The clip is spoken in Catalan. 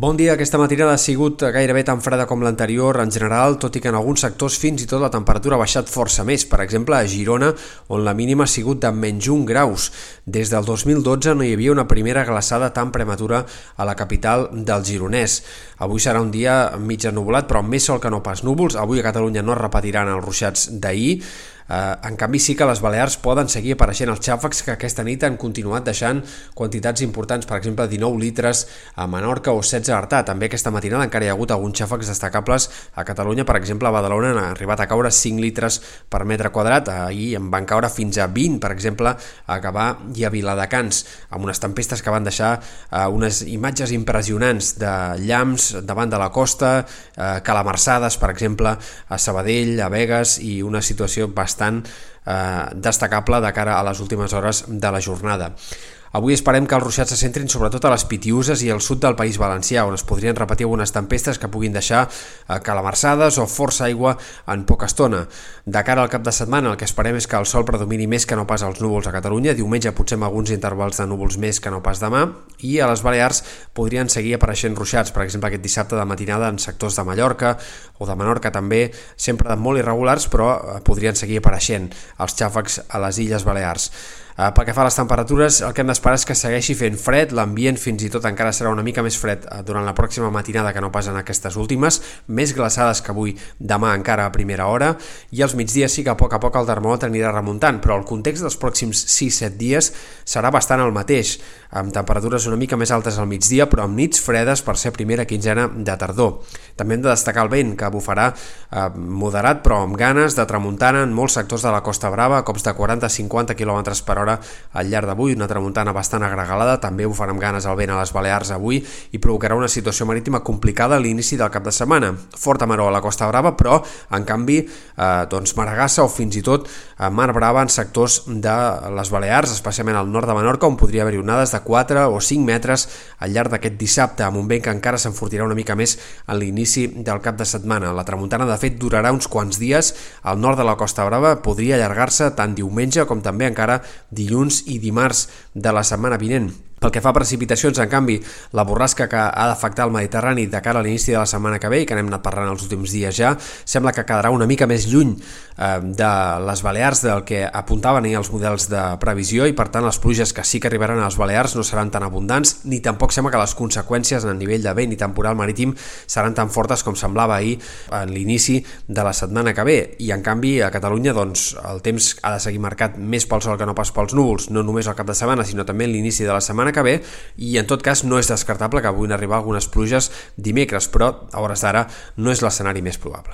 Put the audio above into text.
Bon dia, aquesta matinada ha sigut gairebé tan freda com l'anterior en general, tot i que en alguns sectors fins i tot la temperatura ha baixat força més, per exemple a Girona, on la mínima ha sigut de menys 1 graus. Des del 2012 no hi havia una primera glaçada tan prematura a la capital del Gironès. Avui serà un dia mig ennubulat, però amb més sol que no pas núvols. Avui a Catalunya no es repetiran els ruixats d'ahir, en canvi, sí que les Balears poden seguir apareixent els xàfecs que aquesta nit han continuat deixant quantitats importants, per exemple, 19 litres a Menorca o 16 a Artà. També aquesta matinada encara hi ha hagut alguns xàfecs destacables a Catalunya, per exemple, a Badalona han arribat a caure 5 litres per metre quadrat, ahir en van caure fins a 20, per exemple, a Gavà i a Viladecans, amb unes tempestes que van deixar eh, unes imatges impressionants de llamps davant de la costa, eh, calamarsades, per exemple, a Sabadell, a Vegas, i una situació bastant bastant eh, destacable de cara a les últimes hores de la jornada. Avui esperem que els ruixats se centrin sobretot a les Pitiuses i al sud del País Valencià, on es podrien repetir algunes tempestes que puguin deixar eh, calamarsades o força aigua en poca estona. De cara al cap de setmana, el que esperem és que el sol predomini més que no pas els núvols a Catalunya, diumenge potser amb alguns intervals de núvols més que no pas demà, i a les Balears podrien seguir apareixent ruixats, per exemple aquest dissabte de matinada en sectors de Mallorca o de Menorca també, sempre molt irregulars, però eh, podrien seguir apareixent els xàfecs a les Illes Balears. Uh, pel que fa a les temperatures, el que hem d'esperar és que segueixi fent fred, l'ambient fins i tot encara serà una mica més fred uh, durant la pròxima matinada que no pas en aquestes últimes, més glaçades que avui demà encara a primera hora, i als migdies sí que a poc a poc el termòmetre anirà remuntant, però el context dels pròxims 6-7 dies serà bastant el mateix, amb temperatures una mica més altes al migdia, però amb nits fredes per ser primera quinzena de tardor. També hem de destacar el vent, que bufarà eh, moderat però amb ganes de tramuntana en molts sectors de la Costa Brava, cops de 40-50 km per hora al llarg d'avui, una tramuntana bastant agregalada, també ho farà amb ganes el vent a les Balears avui i provocarà una situació marítima complicada a l'inici del cap de setmana. Forta maró a la Costa Brava, però en canvi eh, doncs Maragassa o fins i tot eh, Mar Brava en sectors de les Balears, especialment al nord de Menorca, on podria haver-hi onades de 4 o 5 metres al llarg d'aquest dissabte, amb un vent que encara s'enfortirà una mica més en l'inici del cap de setmana. La tramuntana, de fet, durarà uns quants dies al nord de la Costa Brava, podria allargar-se tant diumenge com també encara dilluns i dimarts de la setmana vinent. Pel que fa a precipitacions, en canvi, la borrasca que ha d'afectar el Mediterrani de cara a l'inici de la setmana que ve i que n'hem anat parlant els últims dies ja, sembla que quedarà una mica més lluny eh, de les Balears del que apuntaven els models de previsió i per tant les pluges que sí que arribaran a les Balears no seran tan abundants ni tampoc sembla que les conseqüències en el nivell de vent i temporal marítim seran tan fortes com semblava ahir en l'inici de la setmana que ve. I en canvi a Catalunya doncs el temps ha de seguir marcat més pel sol que no pas pels núvols, no només al cap de setmana sinó també l'inici de la setmana setmana que ve i en tot cas no és descartable que puguin arribar algunes pluges dimecres, però a hores d'ara no és l'escenari més probable.